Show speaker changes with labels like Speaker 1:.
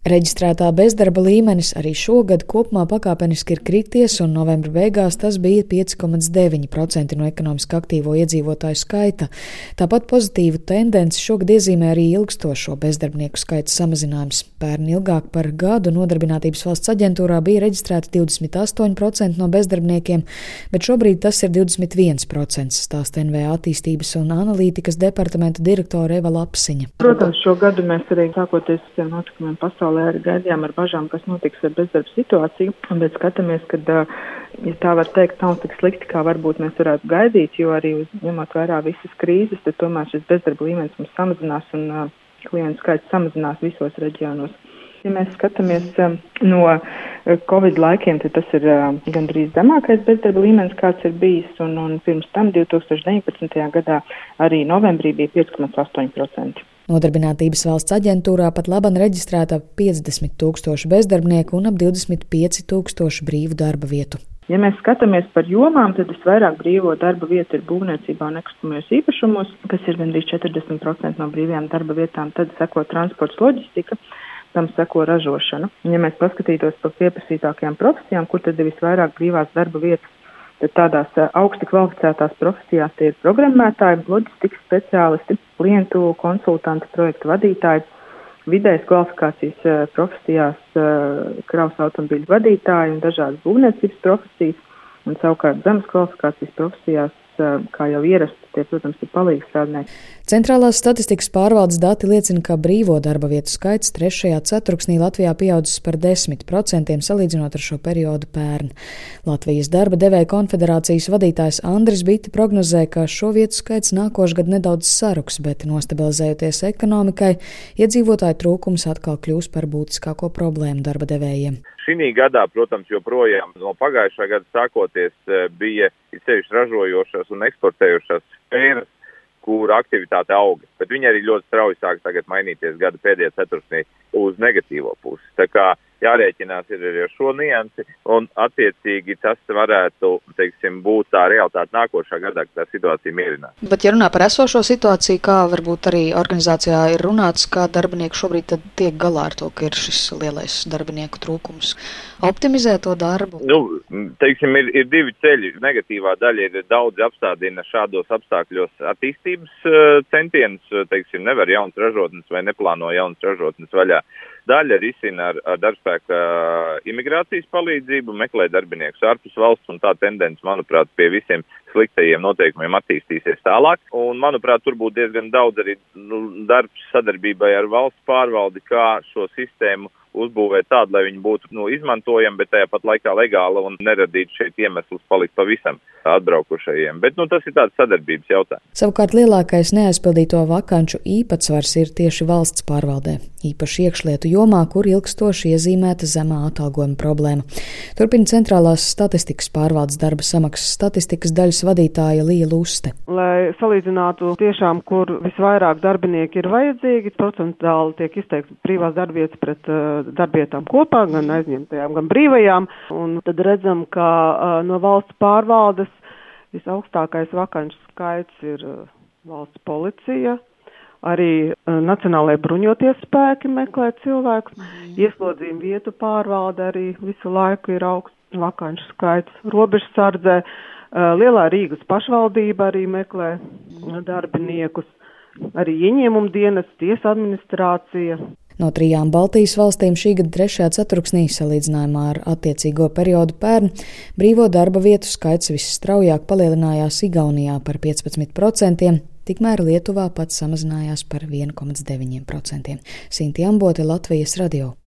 Speaker 1: Reģistrētā bezdarba līmenis arī šogad kopumā pakāpeniski ir krities, un novembra beigās tas bija 5,9% no ekonomiski aktīvo iedzīvotāju skaita. Tāpat pozitīvu tendenci šogad iezīmē arī ilgstošo bezdarbnieku skaita samazinājums. Pērn ilgāk par gadu Nodarbinātības valsts aģentūrā bija reģistrēti 28% no bezdarbniekiem, bet šobrīd tas ir 21%, stāsta NVA attīstības un analītikas departamenta direktore Eva Lapsiņa.
Speaker 2: Protams, šo gadu mēs arī sākoties ar notikumiem pasaulē pasaulē arī gaidījām ar bažām, kas notiks ar bezdarba situāciju, bet skatāmies, ka, ja tā var teikt, nav tik slikti, kā varbūt mēs varētu gaidīt, jo arī uz, ņemot vērā visas krīzes, tad tomēr šis bezdarba līmenis mums samazinās un klientu skaits samazinās visos reģionos. Ja mēs skatāmies no Covid laikiem, tad tas ir gandrīz zemākais bezdarba līmenis, kāds ir bijis, un, un pirms tam 2019. gadā arī novembrī bija 5,8%.
Speaker 1: Nodarbinātības valsts aģentūrā pat laban reģistrēta 50 tūkstoši bezdarbnieku un ap 25 tūkstoši brīvu darba vietu.
Speaker 2: Ja mēs skatāmies par jomām, tad visvairāk brīvo darba vietu ir būvniecībā un nekustamajos īpašumos, kas ir gandrīz 40% no brīvajām darba vietām. Tad seko transports, loģistika, tam seko ražošana. Ja mēs paskatītos par pieprasītākajām profesijām, kur tad ir visvairāk brīvās darba vietas, tad tādās augsti kvalificētās profesijās tie ir programmētāji, loģistikas speciālisti, klientu konsultanti, projektu vadītāji, vidējas kvalifikācijas profesijās kravas automobīļu vadītāji un dažādas būvniecības profesijas, un savukārt zemes kvalifikācijas profesijās kā jau ierasts, tie, protams, ir palīdzīgi strādnieki.
Speaker 1: Centrālās statistikas pārvaldes dati liecina, ka brīvo darba vietu skaits trešajā ceturksnī Latvijā pieaudzis par 10% salīdzinot ar šo periodu pērn. Latvijas darba devēja konfederācijas vadītājs Andris Biti prognozē, ka šo vietu skaits nākošgad nedaudz saruks, bet nostabilizējoties ekonomikai, iedzīvotāju trūkums atkal kļūs par būtiskāko problēmu darba devējiem.
Speaker 3: Šī gadā, protams, joprojām no pagājušā gada sākoties eh, bija sevišķi ražojošās un eksportējošās sfēras, kur aktivitāte auga, bet viņi arī ļoti strauji sāk tagad mainīties gada pēdējā ceturksnī uz negatīvo pusi. Tā kā jārēķinās ir arī ar šo niansi, un attiecīgi tas varētu, teiksim, būt tā realitāte nākošā gadā, ka tā situācija mierinās.
Speaker 1: Bet, ja runā par esošo situāciju, kā varbūt arī organizācijā ir runāts, kā darbinieki šobrīd tiek galā ar to, ka ir šis lielais darbinieku trūkums, optimizē to darbu?
Speaker 3: Nu, teiksim, ir, ir divi ceļi. Negatīvā daļa ir daudz apstādina šādos apstākļos attīstības uh, centienus, teiksim, nevar jauns ražotnes vai neplāno jauns ražotnes vaļā. Daļa risina ar, ar darbspēka imigrācijas palīdzību, meklē darbiniekus ārpus valsts, un tā tendence, manuprāt, pie visiem sliktajiem noteikumiem attīstīsies tālāk. Un, manuprāt, tur būtu diezgan daudz arī nu, darbs sadarbībai ar valsts pārvaldi, kā šo sistēmu uzbūvēt tādu, lai viņi būtu nu, izmantojami, bet tajā pat laikā legāli un neradītu šeit iemeslus palikt pavisam atbraukušajiem. Bet nu, tas ir tāds sadarbības jautājums.
Speaker 1: Savukārt lielākais neaizpildīto vakanču īpatsvars ir tieši valsts pārvaldē, īpaši iekšlietu jomā, kur ilgstoši iezīmēta zemā atalgojuma problēma. Turpina centrālās statistikas pārvaldes darba samaksas statistikas daļas vadītāja Līja Luste.
Speaker 4: Lai salīdzinātu tiešām, kur visvairāk darbinieki ir vajadzīgi, procentāli tiek izteikts privās darbvietas pret uh, darbietām kopā, gan aizņemtajām, gan brīvajām. Un tad redzam, ka no valsts pārvaldes visaugstākais vakanču skaits ir valsts policija. Arī Nacionālajie bruņoties spēki meklē cilvēkus. Mm. Ieslodzījuma vietu pārvalde arī visu laiku ir augsts vakanču skaits. Robežsardzē Lielā Rīgas pašvaldība arī meklē darbiniekus. Arī ieņēmuma dienas, tiesa administrācija.
Speaker 1: No trijām Baltijas valstīm šī gada trešajā ceturksnī, salīdzinājumā ar attiecīgo periodu pērn, brīvo darba vietu skaits visstraujāk palielinājās Igaunijā par 15%, tikmēr Lietuvā pats samazinājās par 1,9%. Sinti Ambote Latvijas radio.